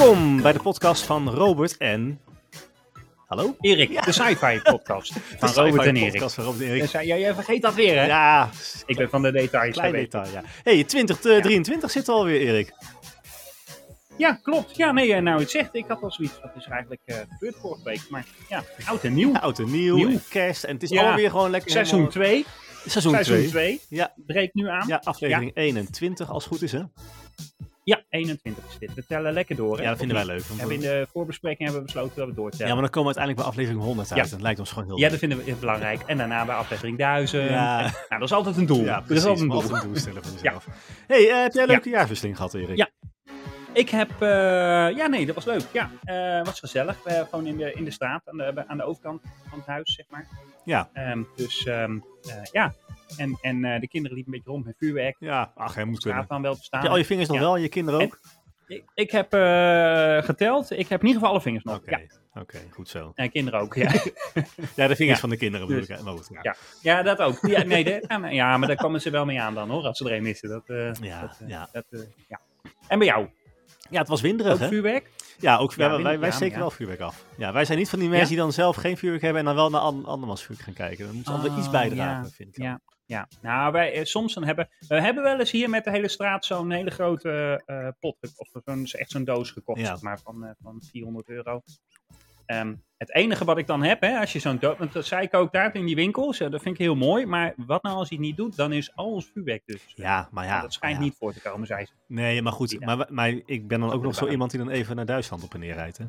Welkom bij de podcast van Robert en... Hallo? Erik, de sci-fi podcast van De Robert en Erik. van Robert en Erik. Uh, ja, jij vergeet dat weer, hè? Ja, Ik ben van de details. klein detail, ja. hey, 2023 zit er alweer, Erik. ik. Ja, klopt. Ja, nee, eh, nou het zegt, ik had al zoiets. Dat is eigenlijk eh gebeurd vorige week. Maar ja, oud en nieuw. Oud en nieuw, Nieuw. en kerst. En het is Ja. alweer gewoon lekker... Seizoen helemaal- 2. Seizoen Seizoen 2. 2 Ja, breekt nu aan. Ja. ja, aflevering 21 als het goed is, hè? 21 is dit. We tellen lekker door. hè? Ja, dat vinden wij leuk. hebben in de voorbespreking hebben we besloten dat we Ja, doortellen. maar dan komen we uiteindelijk bij aflevering 100 uit. Ja. Dat lijkt ons gewoon heel Ja, dat vinden we heel belangrijk. En daarna bij aflevering 1000. Ja. Nou, dat is altijd een doel. Ja, dat is precies. altijd een doel. altijd een doel stellen voor jezelf. hey, eh, heb jij een leuke jaarwisseling gehad, Erik? Ja. Ik heb, eh, ja nee, dat was leuk. Ja, eh was gezellig. We gewoon in de, in de straat, aan de, aan de overkant van het huis, zeg maar. Ja. Ehm, dus ehm, eh, ja, en, en de kinderen liepen een beetje rond met vuurwerk. Ja, ach, hij moet kunnen. wel te staan. Heb je al je vingers nog Ja. wel en je kinderen ook? ik, ik heb geteld. Ik heb in ieder geval alle vingers nog. Oké, Ja, oké, goed zo. en kinderen ook. Ja, Ja, de vingers Ja. van de kinderen bedoel Dus- ik. goed, ja. Ja. ja dat ook. Ja, nee, de- ja, maar- daar komen ze wel mee aan dan hoor, als ze er een missen. Dat, Ja, dat, ja. dat, ja. En bij jou? Ja, het was winderig, Ook hè? vuurwerk? Ja, ook, wij, wij, wij ja, steken ja. wel vuurwerk af. Ja, wij zijn niet van die mensen die dan zelf geen vuurwerk hebben en dan wel naar an- andermans vuurwerk gaan kijken. Dan moeten ze altijd iets Oh, bijdragen, vind ik. dan. Ja, ja. Nou, wij eh, soms dan hebben we hebben wel eens hier met de hele straat zo'n hele grote eh, pot of zo'n echt zo'n doos gekocht, zeg maar van, eh, van 400 euro. Ehm, het enige wat ik dan heb, hè, als je zo'n doos, want dat zei ik ook daar in die winkels, eh, dat vind ik heel mooi. Maar wat nou als hij het niet doet, dan is al ons vuurwerk dus. Ja, maar ja. dat schijnt ja. niet voor te komen, zei ze. Nee, maar goed. Maar, maar ik ben dan ook nog zo iemand die dan even naar Duitsland op en neer rijdt. Hè?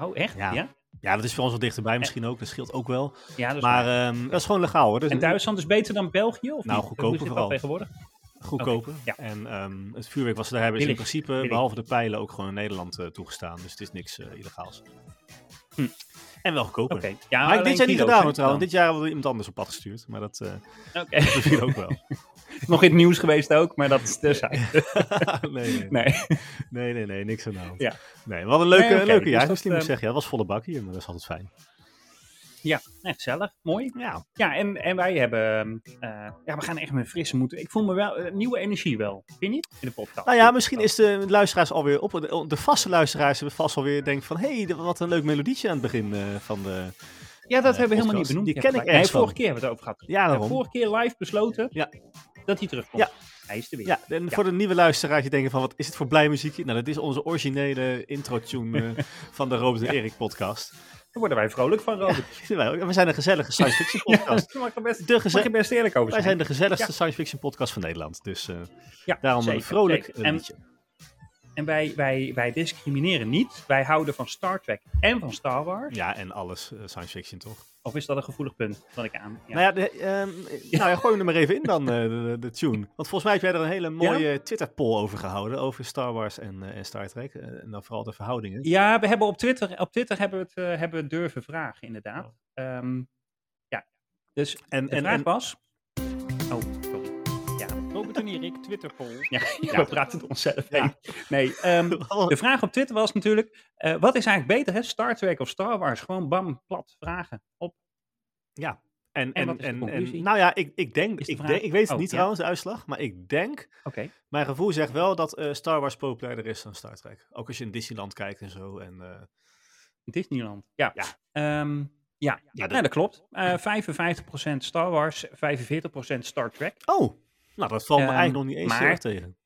Oh, echt? Ja. Ja, Ja, dat is voor ons wel dichterbij misschien ook. Dat scheelt ook wel. ja dat is Maar ehm, dat is gewoon legaal hoor. Dus En Duitsland is beter dan België? Of Nou, niet? goedkoper vooral. tegenwoordig? Goedkoper. Ja. En ehm, het vuurwerk was daar hebben ze in principe, billig. behalve de pijlen, ook gewoon in Nederland eh, toegestaan. Dus het is niks eh, illegaals. Hm. En wel goedkoper. Ja, maar dit jaar niet gedaan trouwens. Dit jaar hebben we iemand anders op pad gestuurd. Maar dat eh Oké. misschien ook wel. Nog in het nieuws geweest ook, maar dat is terzijde. nee, nee, Nee. nee, nee, nee, niks aan de hand. Ja. Nee, wat een leuke, Nee, leuke dus dat, moet ik eh, zeggen. Ja, dat was volle bak hier, maar dat is altijd fijn. Ja, echt gezellig. Mooi. Ja, Ja, en, en wij hebben... eh, ja, we gaan echt met frisse moeten. Ik voel me wel... eh, nieuwe energie wel. Vind je niet? In de podcast. nou ja, misschien is de luisteraars alweer op. De, de vaste luisteraars hebben vast alweer denken van... Hé, hey, wat een leuk melodietje aan het begin eh, van de... Ja, dat hebben we helemaal niet benoemd. Die ken ik ergens Nee, vorige keer hebben we het over gehad. Ja, daarom. vorige keer live besloten Ja. dat hij terugkomt. Ja. Hij is er weer. Ja, en voor de nieuwe luisteraars die denken van... Wat is het voor blij muziekje? Nou, dat is onze originele intro-tune eh, van de Robert en Erik podcast. Daar worden wij vrolijk van, Robert. We zijn een gezellige science fiction podcast. Mag ik best, De mag ik er best eerlijk over Wij zijn. zijn de gezelligste Ja. science fiction podcast van Nederland. Dus eh, Ja, daarom zeker, een vrolijk zeker. eh, En- liedje. En wij, wij, wij discrimineren niet. Wij houden van Star Trek en van Star Wars. Ja, en alles eh, science fiction toch? Of is dat een gevoelig punt wat ik aan... Ja. Nou ja, de, ehm, nou ja, gooi hem er maar even in dan, eh, de, de, tune. Want volgens mij heb jij er een hele mooie Twitter-poll over gehouden. Over Star Wars en, eh, en Star Trek. en dan vooral de verhoudingen. Ja, we hebben op Twitter, op Twitter hebben we het hebben we durven vragen, inderdaad. Ehm, ja, dus En, de en, vraag en, was... Ja, Robert en Erik, Twitter poll. Ja, we praten onszelf heen. Nee, ehm, de vraag op Twitter was natuurlijk... eh, wat is eigenlijk beter, hè? Star Trek of Star Wars? Gewoon bam, plat vragen. Op. ja. En, En en, en, nou ja, ik, ik denk, de ik, denk, ik weet het Oh, niet ja. trouwens, de uitslag. Maar ik denk, Oké. mijn gevoel zegt wel dat eh, Star Wars populairder is dan Star Trek. Ook als je in Disneyland kijkt en zo. En, eh, Disneyland. Ja. Ja. Ehm, ja. Ja, dat- Nee, dat klopt. Eh 55% Star Wars, 45% Star Trek. Oh, nou dat valt me Ehm, eigenlijk nog niet eens maar- tegen.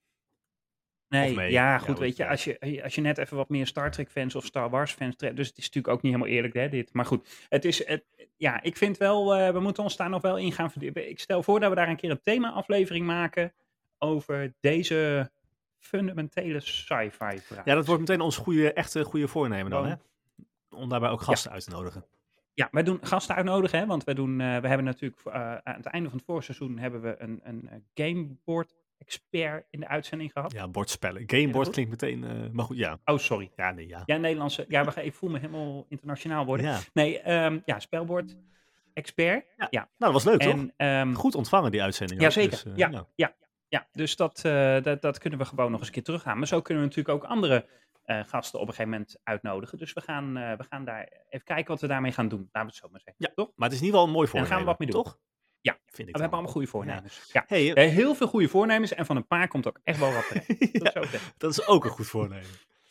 Nee, ja, goed, weet je, als je, als je net even wat meer Star Trek fans of Star Wars fans treft, dus het is natuurlijk ook niet helemaal eerlijk, hè, dit. Maar goed, het is, het, ja, ik vind wel, eh, we moeten ons daar nog wel in gaan verdiepen. Ik stel voor dat we daar een keer een thema-aflevering maken over deze fundamentele sci-fi vraag. Ja, dat wordt meteen ons goede, echte goede voornemen dan, hè? Om daarbij ook gasten uit te nodigen. Ja, wij doen gasten uitnodigen, hè, want wij doen, eh, we hebben natuurlijk eh, aan het einde van het voorseizoen hebben we een, een eh, gameboard expert in de uitzending gehad. Ja, bordspellen. Gameboard klinkt meteen, maar goed, ja. Oh, sorry. Ja, nee, ja. Ja, Nederlandse. Ja, we gaan, ik voel me helemaal internationaal worden. ja. Nee, ehm, ja, spelbord expert. Ja. Ja. Nou, dat was leuk, toch? Ehm, Goed ontvangen, die uitzending. ja, ook, zeker. dus, ja, nou. ja, ja, dus dat, eh, dat, dat kunnen we gewoon nog eens een keer teruggaan. Maar zo kunnen we natuurlijk ook andere eh, gasten op een gegeven moment uitnodigen. Dus we gaan, eh, we gaan daar even kijken wat we daarmee gaan doen. Laten we het zo maar zeggen. Ja, toch? Maar het is in ieder geval een mooi En voornemen. gaan we wat mee doen. Toch? Ja. Vind ik We hebben allemaal goede voornemens. Ja. Hey, heel veel goede voornemens en van een paar komt ook echt wel wat terecht. Dat, dat is ook een goed voornemen.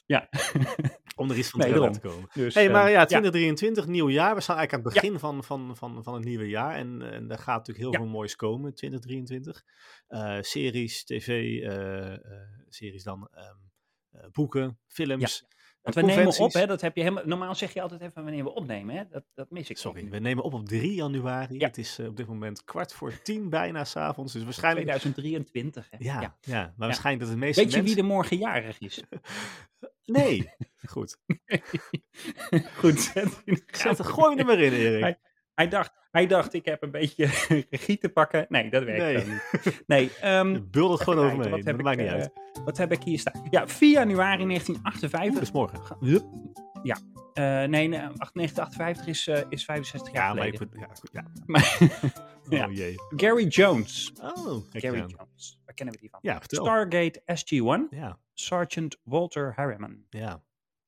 Ja. Om er iets van Nee, te komen. Dus, hey, maar eh, ja, 2023, nieuw jaar. We staan eigenlijk aan het Ja. begin van, van, van, van het nieuwe jaar. En, en daar gaat natuurlijk heel Ja. veel moois komen, 2023. Eh, series, tv, eh, eh, series dan, ehm, eh, boeken, films. Want we nemen op, hè, dat heb je helemaal, normaal zeg je altijd even wanneer we opnemen, hè? Dat, dat mis ik. Sorry, we nemen op op 3 januari. Ja. Het is eh, op dit moment kwart voor tien bijna s'avonds. Dus waarschijnlijk... 2023, hè? Ja, ja. maar waarschijnlijk dat de meeste Weet je wie er morgen jarig is? Nee. Goed. Goed, zet Zet, gooi hem er maar in, Erik. Hij, dacht, hij dacht, ik heb een beetje regie te pakken. Nee, dat werkt Nee. niet. Nee, bult het gewoon over me heen. Dat maakt niet uit. eh, Wat heb ik hier staan? Ja, 4 januari Oeh, 1958. dus morgen. Ja. Eh, nee, nee, 1958 is, eh, is 65 jaar Ja, maar ik... Ja, goed, ja. Maar- Ja. Oh jee. Gary Jones. Oh, Gary aan. Jones. Waar kennen we die van? Ja, vertel. Stargate SG-1. Ja, Sergeant Walter Harriman. ja.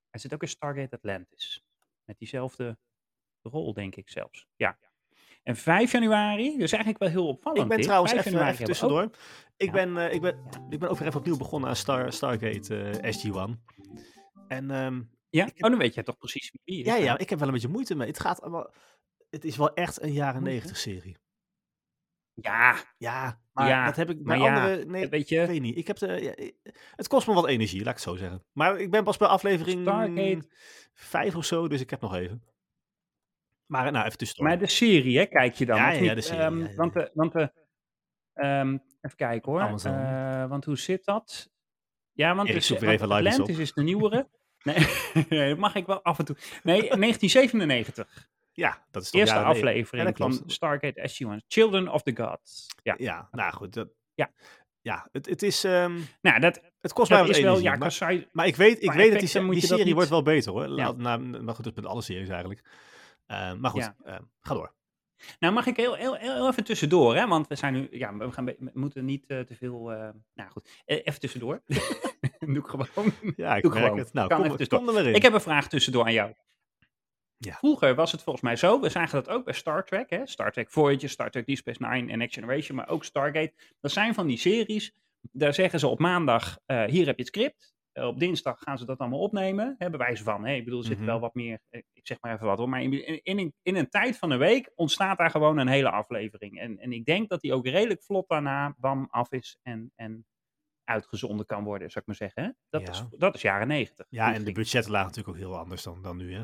Hij zit ook in Stargate Atlantis. Met diezelfde rol, denk ik zelfs. Ja. En 5 januari, dus eigenlijk wel heel opvallend. Ik ben dit. trouwens 5 even, ook- tussendoor. Ik, Ja. ben, eh, ik, ben, ik ben ook weer even opnieuw begonnen aan Star, Stargate eh, SG-1. En ehm, Ja? ik heb- Oh, dan weet je toch precies wie is. ja, ja, ik heb wel een beetje moeite mee. Het gaat allemaal... Het is wel echt een jaren negentig serie. Ja, Ja, maar Ja, dat heb ik maar bij ja, andere... Nee, weet ik je, weet niet. Ik heb de, ik- het kost me wat energie, laat ik het zo zeggen. Maar ik ben pas bij aflevering Stargate- vijf of zo, dus ik heb nog even. Maar nou, even tussendoor. maar de serie, hè, kijk je dan. Ja, ja, ja, de serie, Ehm, ja, Want, de, want de, ehm, even kijken hoor. Eh, want hoe zit dat? Ja, want, de, weer even live iets op. Atlantis is de nieuwere. Nee, dat mag ik wel af en toe. Nee, 1997. ja, dat is toch Eerste aflevering Ja, van. Stargate SG-1. Children of the Gods. Ja. Ja, nou goed. Dat, Ja. Ja, het, het is... ehm, Nou, dat, het kost mij dat wat is wel... energie. Ja, maar, Kasai, maar ik weet, ik weet dat die, serie wordt wel beter hoor. Ja. Laat, nou, maar goed, dat is met alle series eigenlijk. Eh, maar goed, Ja. eh, ga door. Nou, mag ik heel, heel, heel even tussendoor, hè? Want we zijn nu, ja, we, gaan, we moeten niet eh, te veel. eh, nou goed, Eh, even tussendoor. Doe ik gewoon. Ja, ik Doe merk gewoon. het. Nou, Kan kom, even kom er. Ik heb een vraag tussendoor aan jou. Ja. Vroeger was het volgens mij zo, we zagen dat ook bij Star Trek, hè? Star Trek Voyager, Star Trek Deep Space Nine en Next Generation, maar ook Stargate. Dat zijn van die series, daar zeggen ze op maandag, eh, hier heb je het script. Eh, op dinsdag gaan ze dat allemaal opnemen, hè, bij wijze van. Hè? Ik bedoel, er zit Mhm. wel wat meer, eh, ik zeg maar even wat hoor, maar in, in, in, een- tijd van een week ontstaat daar gewoon een hele aflevering. En, en ik denk dat die ook redelijk vlot daarna, bam, af is en, en uitgezonden kan worden, zou ik maar zeggen. Dat, Ja. is, dat is jaren negentig. Ja, en de budgetten lagen natuurlijk ook heel anders dan, dan nu, hè?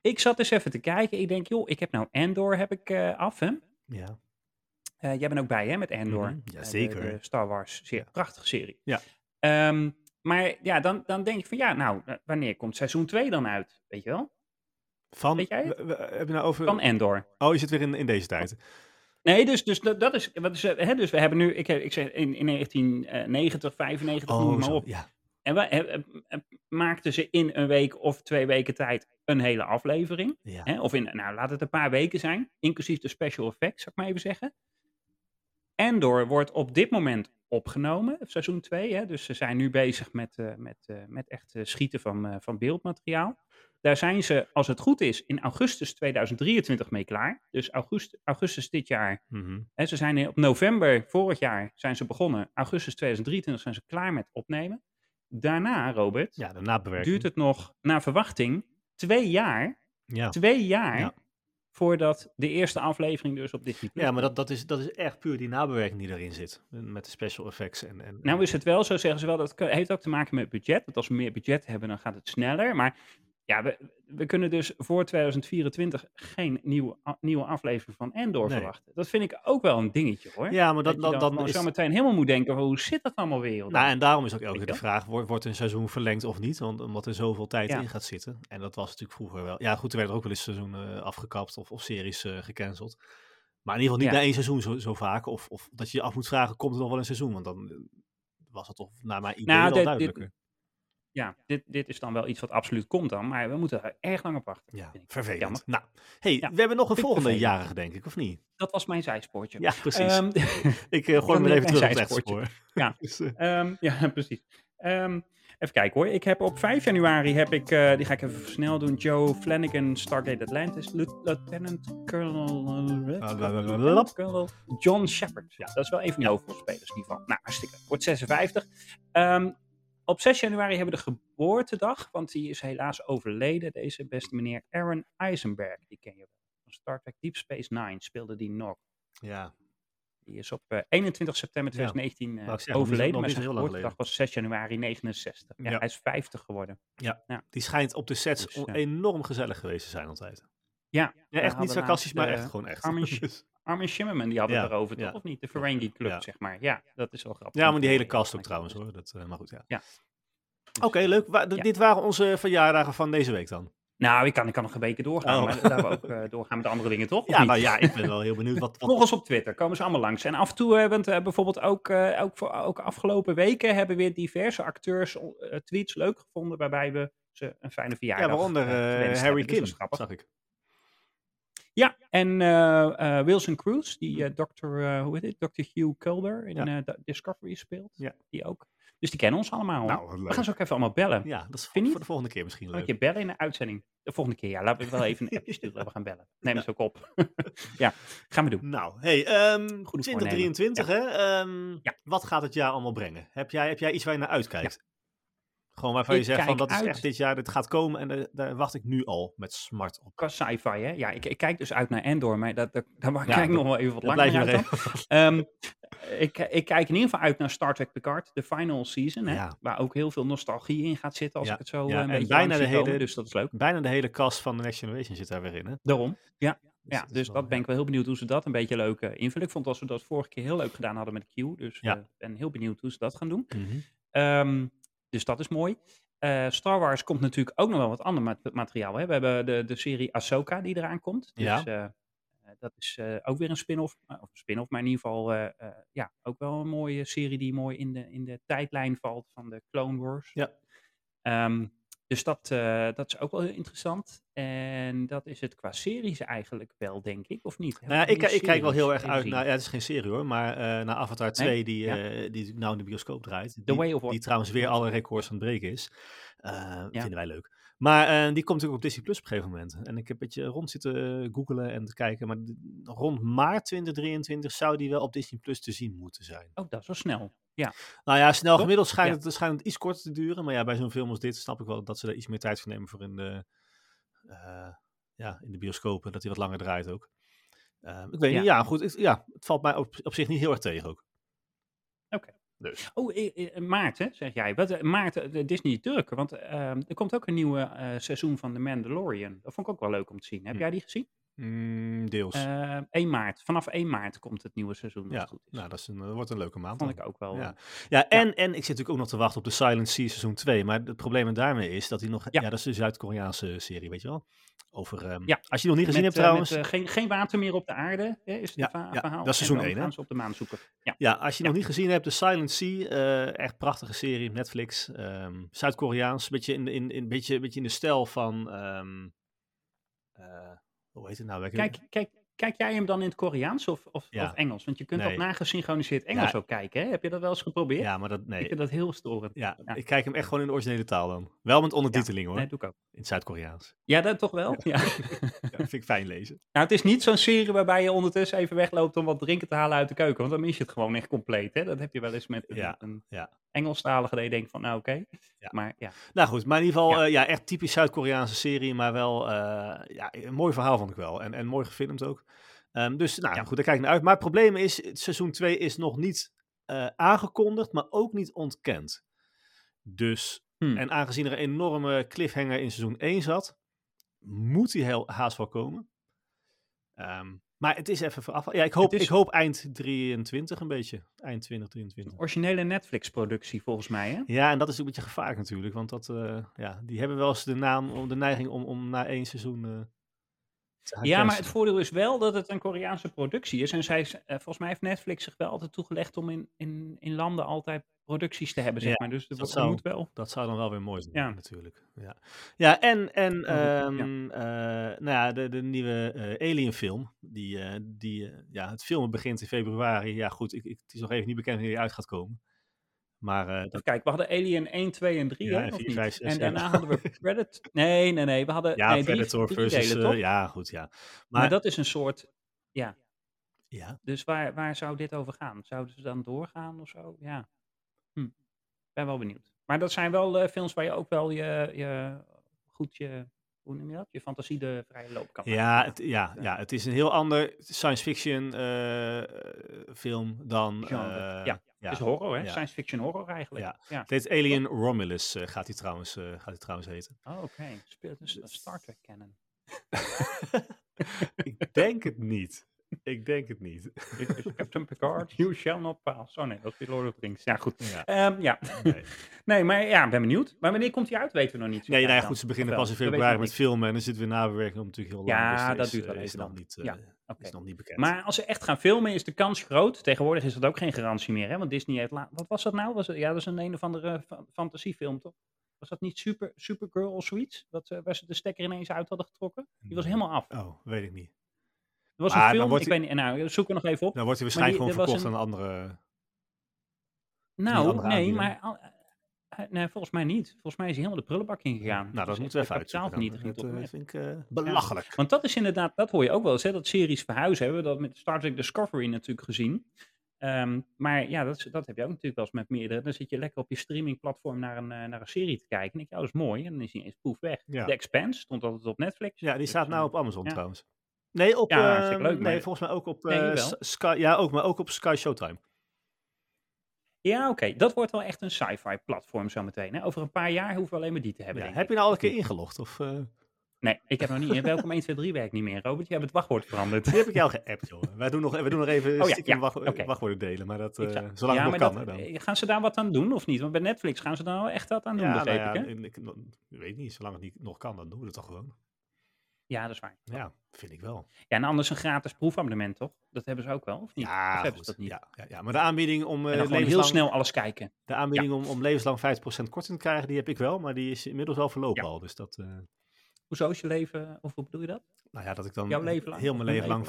Ik zat eens even te kijken. Ik denk, joh, ik heb nou Andor heb ik eh, af, hè? Ja. Jij bent ook bij, hè, met Andor. Eh, de- jazeker. De, Star Wars. Ja. Prachtige serie. Ja. Ehm, maar ja, dan, dan denk ik van, ja, nou, wanneer komt seizoen 2 dan uit? Weet je wel? Van, Weet jij we- we- heb je nou over... Van Andor. Oh, je zit weer in, in deze tijd. Nee, dus, dus dat, dat is, wat is eh, hè, dus we hebben nu, ik, ik zeg in, in 1990, 95, noem Oh, maar zo. op. Ja. En we, eh, eh, maakten ze in een week of twee weken tijd een hele aflevering. ja. Hè? Of in, nou, laat het een paar weken zijn, inclusief de special effects, zou ik maar even zeggen. Endor wordt op dit moment opgenomen, seizoen 2. Hè? Dus ze zijn nu bezig met, eh, met, eh, met echt eh, schieten van, van beeldmateriaal. Daar zijn ze, als het goed is, in augustus 2023 mee klaar. Dus augustus, augustus dit jaar. Mhm. Hè, ze zijn in- op november vorig jaar zijn ze begonnen. Augustus 2023 zijn ze klaar met opnemen. Daarna, Robert, Ja, duurt het nog, naar verwachting, twee jaar Ja. twee jaar Ja. Voordat de eerste aflevering dus op Disney Plus Ja, maar dat, dat, is, dat is echt puur die nabewerking die erin zit. Met de special effects en... en Nou is het wel zo, zeggen ze wel, dat heeft ook te maken met budget. Dat als we meer budget hebben, dan gaat het sneller. Maar ja, we, we kunnen dus voor 2024 geen nieuwe, a- nieuwe aflevering van Endor Nee. verwachten. Dat vind ik ook wel een dingetje hoor. Ja, maar dat dat, je dan, is... zo meteen helemaal moet denken, van, hoe zit dat allemaal weer? Nou, en daarom is ook elke keer de vraag, wordt, wordt een seizoen verlengd of niet? Want omdat er zoveel tijd Ja. in gaat zitten. En dat was natuurlijk vroeger wel... Ja, goed, er werden ook wel eens seizoenen eh, afgekapt of, of series eh, gecanceld. Maar in ieder geval niet Ja. na één seizoen zo, zo vaak. Of, of dat je je af moet vragen, komt er nog wel een seizoen? Want dan eh, was het toch naar mijn idee Nou, dit- dit- duidelijker. Ja, dit, dit is dan wel iets wat absoluut komt dan, maar we moeten er erg lang op wachten. ja, vervelend. jammer. Nou, hey, Ja, we hebben nog een volgende vervelend. jarige, denk ik, of niet? Dat was mijn zijspoortje. Ja, precies. Ehm, ik eh, gooi een even terug op het. Ja. Dus, eh, Ehm, ja, precies. Ehm, even kijken hoor. Ik heb op 5 januari heb ik, eh, die ga ik even snel doen, Joe Flanagan, Stargate Atlantis, Lieu- Lieutenant Colonel, John Shepard. Ja, dat is wel een van die hoofdrolspelers in ieder geval. Nou, hartstikke. Wordt 56. Op 6 januari hebben we de geboortedag, want die is helaas overleden. Deze beste meneer Aaron Eisenberg, die ken je wel. Van Star Trek Deep Space Nine speelde die nog. Ja, Die is op eh, 21 september Ja, 2019 eh, overleden, maar zijn geboortedag was 6 januari 69. Ja, Ja. Hij is 50 geworden. die schijnt op de sets Dus, ja. enorm gezellig geweest te zijn altijd. Ja, Ja, echt niet sarcastisch, maar echt eh, gewoon echt. Armin Dus- Armin Shimmerman, die had het erover, toch? Of niet? De Ferengi Club, Ja. zeg maar. Ja, dat is wel grappig. ja, maar die hele Ja, cast ook trouwens dus, hoor. Dat, eh, maar goed, ja. Ja. Oké, eh, leuk. Wa-. Dit waren onze verjaardagen van deze week dan. Nou, ik kan, ik kan nog een beetje doorgaan, Oh. maar daar we ook eh, doorgaan met andere dingen, toch? Ja, niet? nou ja, ik ben wel heel benieuwd wat... wat Volg ons op Twitter, komen ze allemaal langs. En af en toe hebben we bijvoorbeeld ook, eh, ook, voor, ook afgelopen weken hebben weer diverse acteurs tweets leuk gevonden waarbij we ze een fijne verjaardag ja, waaronder Harry. Dus Kim, zag ik. Ja, en eh, eh, Wilson Cruz, die eh Dr. eh, hoe heet het? Dr. Hugh Culber in Ja. Discovery speelt. Ja. Die ook. Dus die kennen ons allemaal. Nou, we gaan ze ook even allemaal bellen. Ja, dat is voor niet? de volgende keer misschien Een leuk. keer bellen in de uitzending. De volgende keer, ja. Laten we wel even een appje sturen. We gaan bellen. Neem Ja. het ook op. ja, gaan we doen. Nou, hey, ehm Goede 2023 hè. Ehm, Ja. Wat gaat het jaar allemaal brengen? Heb jij, heb jij iets waar je naar uitkijkt? Gewoon waarvan je Ik zegt van dat is echt dit jaar, dit gaat komen en eh, daar wacht ik nu al met smart op. Qua sci-fi, hè? Ja, ik, ik kijk dus uit naar Endor, maar dat, dat, daar Ja, kijk ik dat- nog wel even wat langer je uit even. Ehm, ik, ik kijk in ieder geval uit naar Star Trek Picard, de final season, hè? Ja. waar ook heel veel nostalgie in gaat zitten als ik het zo ja, eh, en een beetje bijna de komen, hele- dus dat is leuk. Bijna de hele cast van The Next Generation zit daar weer in. Hè? Daarom, ja. Dus Ja, dus wel- dat ben ik wel heel benieuwd hoe ze dat een beetje leuk eh, invullen. Ik vond als we dat vorige keer heel leuk gedaan hadden met Q, dus ik ben heel benieuwd hoe ze dat gaan doen. Mhm. Ehm, dus dat is mooi. Eh, Star Wars komt natuurlijk ook nog wel wat ander ma- materiaal. Hè? We hebben de, de serie Ahsoka die eraan komt. Dus Ja. eh, eh, dat is ook weer een spin-off. Of een spin-off, maar in ieder geval ja, ook wel een mooie serie die mooi in de, in de tijdlijn valt van de Clone Wars. Ja. Ehm, dus dat, eh, dat is ook wel heel interessant. En dat is het qua series eigenlijk wel, denk ik, of niet? Nou ja, ik, ik kijk wel heel erg uit naar, ja, het is geen serie hoor, maar eh, naar Avatar 2, die, Ja. eh, die nou in de bioscoop draait. The Die, Way of die trouwens weer alle records aan het breken is. Ja. Vinden wij leuk. Maar eh, die komt natuurlijk op Disney Plus op een gegeven moment. En ik heb een beetje rond zitten eh, googelen en te kijken. Maar rond maart 2023 zou die wel op Disney Plus te zien moeten zijn. Oh, dat wel snel. Ja, Nou ja, snel gemiddeld schijnt, Ja. het, schijnt het iets korter te duren. Maar ja, bij zo'n film als dit snap ik wel dat ze er iets meer tijd voor nemen voor in de, eh, ja, in de bioscopen. Dat hij wat langer draait ook. Eh, ik weet Ja. niet, ja goed. ik- ja, het valt mij op, op zich niet heel erg tegen ook. Dus. Oh, eh, eh, maart, hè, zeg jij. Wat, eh, maart, eh, de Disney drukken. Want ehm, er komt ook een nieuwe eh, seizoen van The Mandalorian. Dat vond ik ook wel leuk om te zien. Heb Hm. jij die gezien? Mm, deels. Eh 1 maart. Vanaf 1 maart komt het nieuwe seizoen. Ja, goed nou, dat, is een, dat wordt een leuke maand. vond dan. ik ook wel. Ja. eh, Ja, en, en ik zit natuurlijk ook nog te wachten op de Silent Sea seizoen 2. Maar het probleem daarmee is dat hij nog... Ja, Ja. dat is een Zuid-Koreaanse serie, weet je wel? Over... ehm, Ja. Als je die nog niet gezien met, hebt eh, trouwens... met, eh, geen, geen water meer op de aarde, hè, is het Ja, va- ja, verhaal. dat is seizoen En dan één, hè? gaan ze op de maan zoeken. Ja. Ja, als je Ja. nog niet gezien hebt, de Silent Sea, eh, echt prachtige serie op Netflix. ehm, Zuid-Koreaans, een beetje in, de- in, in, beetje, beetje in de stijl van... ehm, eh, hoe heet het nou? Kijk, kijk, kijk jij hem dan in het Koreaans of, of, Ja. of Engels? Want je kunt Nee. ook nagesynchroniseerd Engels Ja. ook kijken. Hè? Heb je dat wel eens geprobeerd? Ja, maar dat... Ik Nee. vind dat heel storend. Ja, Ja. ik kijk hem echt gewoon in de originele taal dan. Wel met ondertiteling hoor, Nee, doe ik ook. in het Zuid-Koreaans. Ja, dat toch wel? Ja. Ja, dat vind ik fijn lezen. Nou, het is niet zo'n serie waarbij je ondertussen even wegloopt om wat drinken te halen uit de keuken. Want dan mis je het gewoon echt compleet. Hè? Dat heb je wel eens met een, een ja. Engelstalige dat je denkt van, nou oké. Ja. Maar ja, Nou goed, maar in ieder geval, Ja. ja, ja echt typisch Zuid-Koreaanse serie, maar wel eh, ja, een mooi verhaal vond ik wel. En, en mooi gefilmd ook. Ehm, dus nou Ja. goed, daar kijk ik naar uit. Maar het probleem is, het seizoen 2 is nog niet eh, aangekondigd, maar ook niet ontkend. Dus, Hmm. en aangezien er een enorme cliffhanger in seizoen 1 zat, moet die heel haast wel komen. Ehm, maar het is even vooraf. Ja, ik hoop, is- ik hoop eind 23 een beetje. Eind 2023. originele Netflix-productie volgens mij. Hè? Ja, en dat is ook een beetje gevaarlijk natuurlijk. Want dat, eh, ja, die hebben wel eens de, naam, de neiging om, om na één seizoen eh, Ja, maar het voordeel is wel dat het een Koreaanse productie is. En zij, eh, volgens mij heeft Netflix zich wel altijd toegelegd om in, in, in landen altijd producties te hebben, zeg Ja, maar. Dus dat dat zou- moet wel. Dat zou dan wel weer mooi zijn, Ja. natuurlijk. Ja, ja en, en ja. ehm, eh, nou ja, de, de nieuwe eh, Alien film. Die, eh, die, ja, het filmen begint in februari. Ja goed, ik, ik, het is nog even niet bekend wanneer die uit gaat komen. Maar dat, kijken, we hadden Alien 1, 2 en 3, Ja, hè, en of vier, niet? vijf, zes, en ja. daarna hadden we Predator. Nee, nee, nee, we hadden ja, nee, Predator drie versus... delen, ja, goed, ja. Maar, Maar, dat is een soort, ja, ja, dus waar, waar zou dit over gaan? Zouden ze dan doorgaan of zo? Ja. Ben wel benieuwd. Maar dat zijn wel eh, films waar je ook wel je, je goed je, hoe noem je dat? Je fantasie de vrije loop kan Ja, het, ja, ja, het is een heel ander science fiction eh, film dan... Genre, eh, ja. Het is horror, hè? ja. Science fiction horror eigenlijk. Ja. Ja. Het heet Alien Romulus, gaat hij trouwens, gaat hij trouwens heten. Oh, oké. Speelt dus een Star Trek canon. ik denk het niet. Ik denk het niet. Dit is Captain Picard, you shall not pass. Oh nee, dat is Lord of the Rings. Ja, goed. Ja. Ehm, ja. Nee. nee, maar ja, ben benieuwd. Maar wanneer komt hij uit, weten we nog niet. Nee, nou ja, goed, ze beginnen pas in februari met we filmen en dan zit weer nabewerking om natuurlijk heel lang. Ja, dus dat is, duurt wel eh, is even nog niet, eh, Ja, is nog niet bekend. Maar als ze echt gaan filmen, is de kans groot. Tegenwoordig is dat ook geen garantie meer, hè? Want Disney heeft... Wat was dat nou? Was het... Ja, dat is een een of andere fa- fantasiefilm, toch? Was dat niet Super, Supergirl of zoiets? Dat, eh, waar ze de stekker ineens uit hadden getrokken? Die was helemaal af. Oh, weet ik niet. Was Maar een film, ik die- weet niet... Nou, zoek er nog even op. Dan wordt hij waarschijnlijk die- gewoon er was verkocht aan een andere... Nou, andere nee, maar... eh, Nee, volgens mij niet. Volgens mij is hij helemaal de prullenbak ingegaan. Nou, dat is moeten we even uitzoeken. Dat eh, vind ik eh, belachelijk. Want dat is inderdaad, dat hoor je ook wel eens, hè, dat series verhuizen. Hebben we dat met Star Trek Discovery natuurlijk gezien. Ehm, maar ja, dat, dat heb je ook natuurlijk wel eens met meerdere. Dan zit je lekker op je streamingplatform naar een, naar een serie te kijken. En denk je, oh, dat is mooi. En dan is hij eens poef weg. Ja. The Expanse stond altijd op Netflix. Ja, die Dus, staat nou op Amazon ja. trouwens. Nee, op... Ja, eh, hartstikke leuk, nee, maar- volgens mij ook op Nee, eh, Sky... Ja, ook, maar ook op Sky Showtime. Ja, oké. Dat wordt wel echt een sci-fi platform zometeen. Hè? Over een paar jaar hoeven we alleen maar die te hebben, Ja, heb ik. je nou al een keer ingelogd? Of, eh, Nee, ik heb nog niet. Welkom 1, 2, 3 werkt niet meer, Robert. Je hebt het wachtwoord veranderd. die heb ik jou geappt, joh. Wij doen nog, wij doen nog even Oh ja, wacht, wachtwoorden delen, maar dat, eh, zou- zolang ja, het nog kan. dat- hè, dan. gaan ze daar wat aan doen of niet? Want bij Netflix gaan ze daar wel echt wat aan doen, Ja, nou begreep ik, hè? ik weet niet, zolang het niet nog kan, dan doen we het toch gewoon. Ja, dat is waar. Ja, vind ik wel. Ja, en anders een gratis proefabonnement, toch? Dat hebben ze ook wel, of niet? Ja, of hebben ze dat niet? Ja, ja, ja, maar de aanbieding om, dan gewoon heel snel alles kijken. de aanbieding om, om levenslang 50% korting te krijgen, die heb ik wel, maar die is inmiddels wel verlopen Ja. al. Dus dat, eh, Hoezo is je leven, of hoe bedoel je dat? Nou ja, dat ik dan heel mijn leven lang leven lang?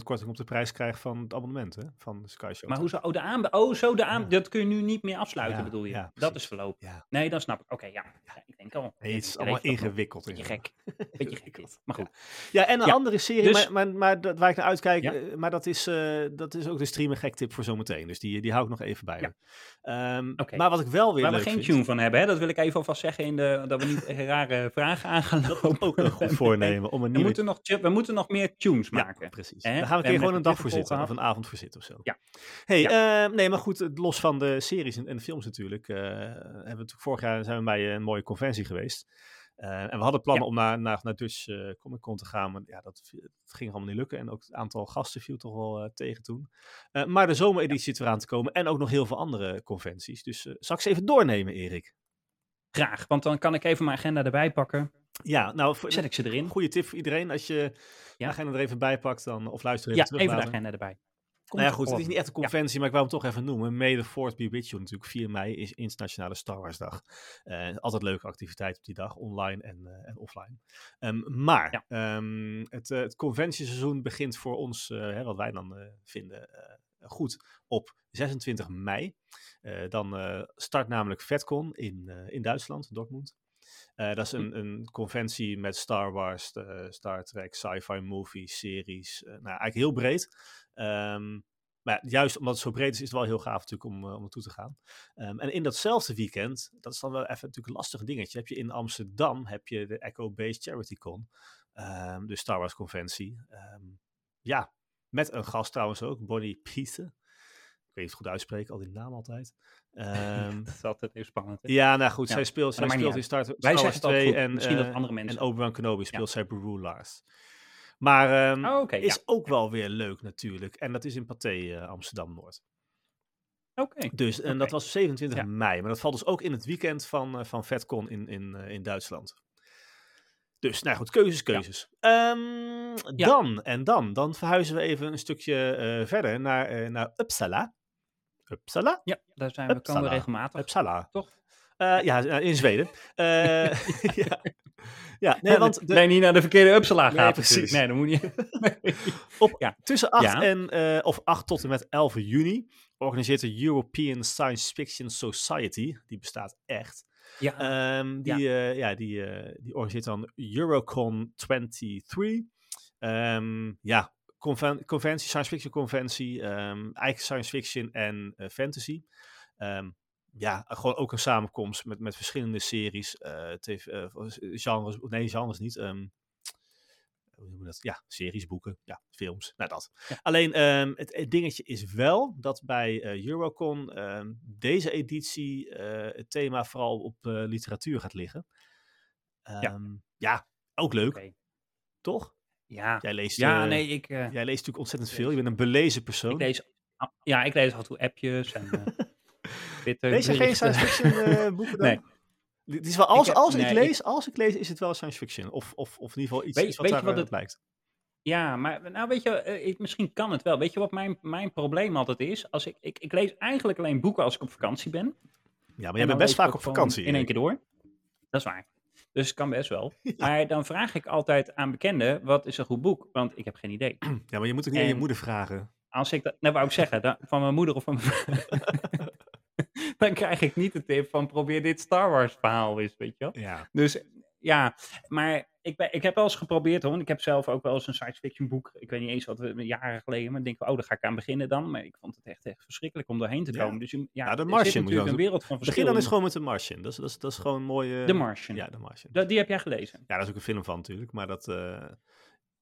50% korting op de prijs krijg van het abonnement hè, van Sky Show. Maar hoezo? Oh, de aanbe oh zo de aan Ja. dat kun je nu niet meer afsluiten, Ja, bedoel je? ja, dat is verlopen. Ja, Nee, dan snap ik. Oké, ja. Ja, Ik denk al. nee, het is allemaal dat ingewikkeld. Beetje gek. Beetje gek. Maar goed. Ja, en een andere serie, dus- maar, maar, maar dat, waar ik naar uitkijk, eh, maar dat is, eh, dat is ook de streamer gek tip voor zometeen. Dus die, die hou ik nog even bij Oké. Maar wat ik wel weer Waar we geen vind, tune van hebben, hè? dat wil ik even alvast zeggen, in de, dat we niet rare vragen aan gaan lopen. ook een goed voornemen om een We nieuwe... moeten, nog, we moeten nog meer tunes Ja, maken. precies. Hè? Daar gaan we een keer gewoon een dag voor zitten, of een avond voor zitten of zo. Ja. Hey, eh, nee, maar goed, los van de series en, en de films natuurlijk, eh, hebben we vorig jaar zijn we bij een mooie conventie geweest. Eh, en we hadden plannen Ja. om naar, naar, naar Dutch Comic Con te gaan, maar ja, dat, ging allemaal niet lukken. En ook het aantal gasten viel toch wel tegen toen. Maar de zomereditie zit eraan te komen en ook nog heel veel andere conventies. Dus zal ik ze even doornemen, Erik? Graag, want dan kan ik even mijn agenda erbij pakken. Ja, nou, Zet ik ze erin. goede tip voor iedereen. Als je Ja. de agenda er even bij pakt, dan, of luister even Ja, terug even de agenda erbij. Nou ja, goed, het is niet echt een conventie, maar ik wou hem toch even noemen. May the Fourth be with you natuurlijk. 4 mei is Internationale Star Wars Dag. Eh, altijd leuke activiteit op die dag, online en, eh, en offline. Ehm, maar Ja. ehm, het, eh, het conventieseizoen begint voor ons, hè, wat wij dan vinden, goed op 26 mei. Dan start namelijk VetCon in, in Duitsland, Dortmund. Eh, dat is een, een conventie met Star Wars, eh, Star Trek, sci-fi movies, series. eh, nou, eigenlijk heel breed. Ehm, maar ja, juist omdat het zo breed is, is het wel heel gaaf natuurlijk om, uh, om naartoe te gaan. Um, en in datzelfde weekend, dat is dan wel even natuurlijk een lastig dingetje, heb je in Amsterdam heb je de Echo Base Charity Con, um, de Star Wars conventie. Um, ja, met een gast trouwens ook, Bonnie Piese. Ik weet niet of het goed uitspreken, al die naam altijd. Um, dat is altijd heel spannend. Hè? Ja, nou goed, ja, zij speelt, zij speelt in Star, Wars 2 en, Misschien uh, dat andere mensen. en Obi-Wan Kenobi speelt zij Beru Lars. Maar um, oh, okay, is ook wel weer leuk natuurlijk. En dat is in Pathé uh, Amsterdam-Noord. Oké. Okay. Dus, en okay. dat was 27 ja. mei. Maar dat valt dus ook in het weekend van, uh, van VetCon in, in, in Duitsland. Dus, nou goed, keuzes, keuzes. Ja. Um, ja. Dan, en dan, dan verhuizen we even een stukje uh, verder naar, naar Uppsala. Uppsala? Ja, daar zijn we, Uppsala. komen we regelmatig. Uppsala. Toch? Uh, ja, in Zweden. Uh, ja. ja, nee, want de... nee, niet naar de verkeerde Uppsala gaat. Nee, precies. Nee, dan moet je. Op, ja. Tussen 8 ja. en uh, of 8 tot en met 11 juni organiseert de European Science Fiction Society, die bestaat echt. Ja. Um, die, ja. ja, die, die organiseert dan Eurocon 23. Um, ja, conven conventie, science fiction conventie, um, eigenlijk science fiction en fantasy. ja, gewoon ook een samenkomst met, met verschillende series, eh, tv, eh, genres, nee, genres niet. ehm, hoe noemen we dat? Ja, series, boeken, ja, films, nou dat. Ja. Alleen ehm, het, het dingetje is wel dat bij eh, Eurocon ehm, deze editie eh, het thema vooral op eh, literatuur gaat liggen. Ehm, ja. ook leuk, toch? Ja, Jij leest, ja eh, nee, ik, eh, jij leest natuurlijk ontzettend ik veel. Je bent een belezen persoon. ik lees... Ja, ik lees af en toe appjes en... eh Twitter Lees je geen science fiction eh, boeken dan? Nee. Het is wel, als, heb- als ik nee, ik- lees, als ik lees, is het wel science fiction. Of, of, of in ieder geval iets, Weet- iets wat weet daar wat eh, het- blijkt. Ja, maar nou weet je, eh, ik, misschien kan het wel. Weet je wat mijn, mijn probleem altijd is? Als ik, ik, ik lees eigenlijk alleen boeken als ik op vakantie ben. Ja, maar jij bent best ik vaak op vakantie. In één keer door. Dat is waar. Dus het kan best wel. Maar dan vraag ik altijd aan bekenden, wat is een goed boek? Want ik heb geen idee. Ja, maar je moet het niet aan je moeder vragen. Als ik dat, nou wou ik zeggen, dan- van mijn moeder of van mijn dan krijg ik niet de tip van probeer dit Star Wars verhaal eens, weet je wel. Ja, Dus ja, maar ik, ben, ik heb wel eens geprobeerd hoor. want Ik heb zelf ook wel eens een science fiction boek. Ik weet niet eens wat we jaren geleden. Maar ik denk, oh, daar ga ik aan beginnen dan. Maar ik vond het echt, echt verschrikkelijk om doorheen te Ja. komen. Dus ja, Ja, de Martian zit natuurlijk een wereld van verschil begin dan eens gewoon met de Martian. Dat is, dat is, dat is gewoon een mooie... De Martian. Ja, de Martian. Dat, die heb jij gelezen. Ja, daar is ook een film van natuurlijk. Maar dat... eh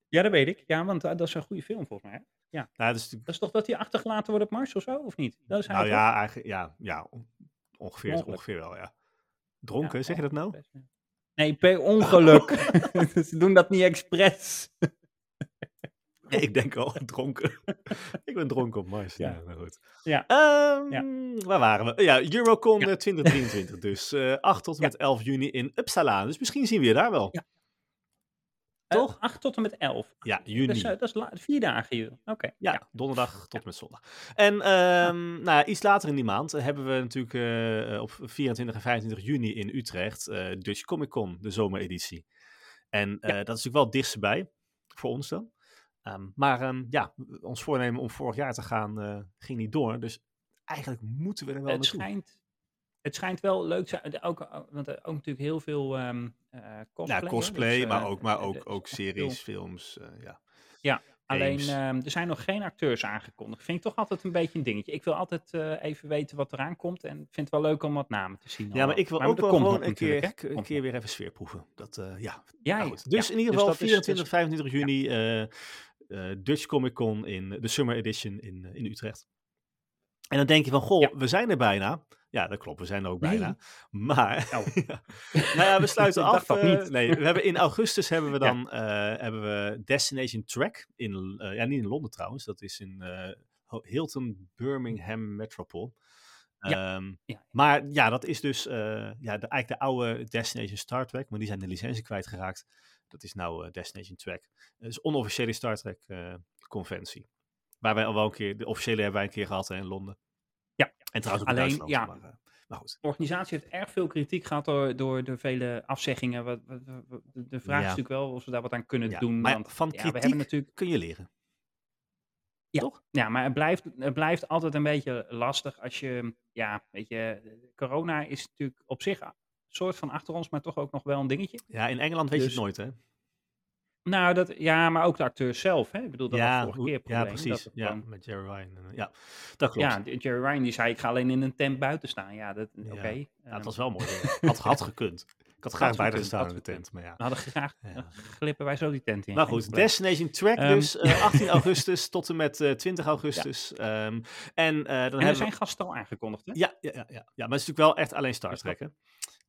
Ja, dat weet ik. Ja, want uh, dat is een goede film volgens mij. hè? nou, dat is natuurlijk- Dat is toch dat hij achtergelaten wordt op Mars of zo, of niet? Dat is nou ja, eigenlijk, ja, ja, on- ongeveer, ongeveer wel, ja. Dronken, Ja, zeg je dat nou? best, ja. Nee, per ongeluk. Ze doen dat niet expres. Nee, ik denk al dronken. ik ben dronken op Mars. Ja, Ja. nou goed. Ja. Ehm, Ja. Waar waren we? Ja, Eurocon Ja. eh, 2023 dus. eh 8 tot en Ja. met 11 juni in Uppsala. Dus misschien zien we je daar wel. Ja. Toch? Uh, 8 tot en met 11. Ja, juni. Dus, uh, dat is la- vier dagen hier. Oké. ja, ja. donderdag tot en met zondag. En ehm, nou ja, iets later in die maand eh, hebben we natuurlijk eh, eh, op 24 en 25 juni in Utrecht eh, Dutch Comic Con, de zomereditie. En eh, dat is natuurlijk wel het dichtst bij, voor ons dan. Ehm, maar ehm, ja, ons voornemen om vorig jaar te gaan eh, ging niet door. Dus eigenlijk moeten we er wel Het naartoe. schijnt, het schijnt wel leuk te zijn. Ook, uh, want er ook natuurlijk heel veel ehm eh, cosplay. Ja, hè, cosplay, dus, maar eh, ook, maar eh, ook, ook series, veel- films. eh, ja. Ja, alleen ehm, er zijn nog geen acteurs aangekondigd. Vind ik toch altijd een beetje een dingetje. Ik wil altijd eh, even weten wat eraan komt. En vind het wel leuk om wat namen te zien. ja, maar ik wil ook wel gewoon een keer, een keer weer even sfeer proeven. Dat, eh, ja, Ja, Nou goed. Dus ja. in ieder Dus geval dat is- 24, dus- 25 juni eh, eh, Dutch Comic Con in de Summer Edition in, eh, in Utrecht. En dan denk je van, goh, Ja. we zijn er bijna. Ja, dat klopt, we zijn er ook Nee. bijna. Maar, Oh. ja. nou ja, we sluiten af. dat eh, niet. nee, we hebben in augustus hebben we Ja. dan eh, hebben we Destination Track in, eh, ja, niet in Londen trouwens, dat is in Hilton Birmingham Metropole. Ja. Ehm, Ja. Maar ja, dat is dus ja, de, eigenlijk de oude Destination Star Trek, maar die zijn de licentie kwijtgeraakt. Dat is nou Destination Track. Het is onofficiële Star Trek conventie. Waar wij al wel een keer, de officiële hebben wij een keer gehad hè, in Londen. Ja. En trouwens Alleen, ja. Maar, eh, maar goed. De organisatie heeft erg veel kritiek gehad door, door de vele afzeggingen. Wat, wat- wat- de vraag Ja. is natuurlijk wel of ze daar wat aan kunnen Ja, doen. maar want van ja, we hebben kritiek natuurlijk kun je leren. Ja, maar het blijft, het blijft altijd een beetje lastig als je, ja, weet je, corona is natuurlijk op zich een soort van achter ons, maar toch ook nog wel een dingetje. Ja, in Engeland weet je Dus- het nooit, hè? Nou, dat, ja, maar ook de acteurs zelf, hè? Ik bedoel, dat was ja, vorige keer het ja, probleem. precies. Dat Ja, met Jerry Ryan. eh, ja, dat klopt. ja, Jerry Ryan die zei, ik ga alleen in een tent buiten staan. Ja, dat, Ja. oké. Ja, ehm, was wel mooi. Had, had gekund. Ik had graag bij gestaan in de tent, maar ja. we hadden graag, Ja. eh, glippen wij zo die tent in. Maar geen goed, probleem. Destination Track Ehm, dus, eh, 18 augustus tot en met eh, 20 augustus. Ehm, en eh, dan En er hebben zijn we... gasten al aangekondigd, hè? Ja, ja, ja, ja, ja, maar het is natuurlijk wel echt alleen Star dat- Trek,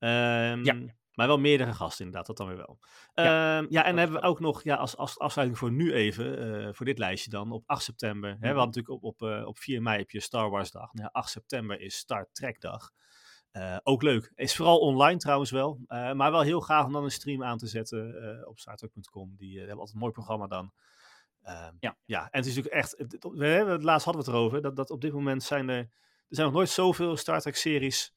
Ehm, Ja. Maar wel meerdere gasten inderdaad, dat dan weer wel. Ja, Ja, ja en dan hebben we ook nog, ja, als, als afsluiting voor nu even, eh, voor dit lijstje dan, op 8 september. Hè, we Mhm. hadden natuurlijk op, op, eh, op 4 mei heb je Star Wars dag. Nou, ja, 8 september is Star Trek dag. Eh, ook leuk. Is vooral online trouwens wel. maar wel heel gaaf om dan een stream aan te zetten op startrek.com. Die hebben altijd een mooi programma dan. Ehm, Ja. ja, en het is natuurlijk echt. het- het- We hebben, laatst hadden we het erover. Dat, dat op dit moment zijn er. Er zijn nog nooit zoveel Star Trek series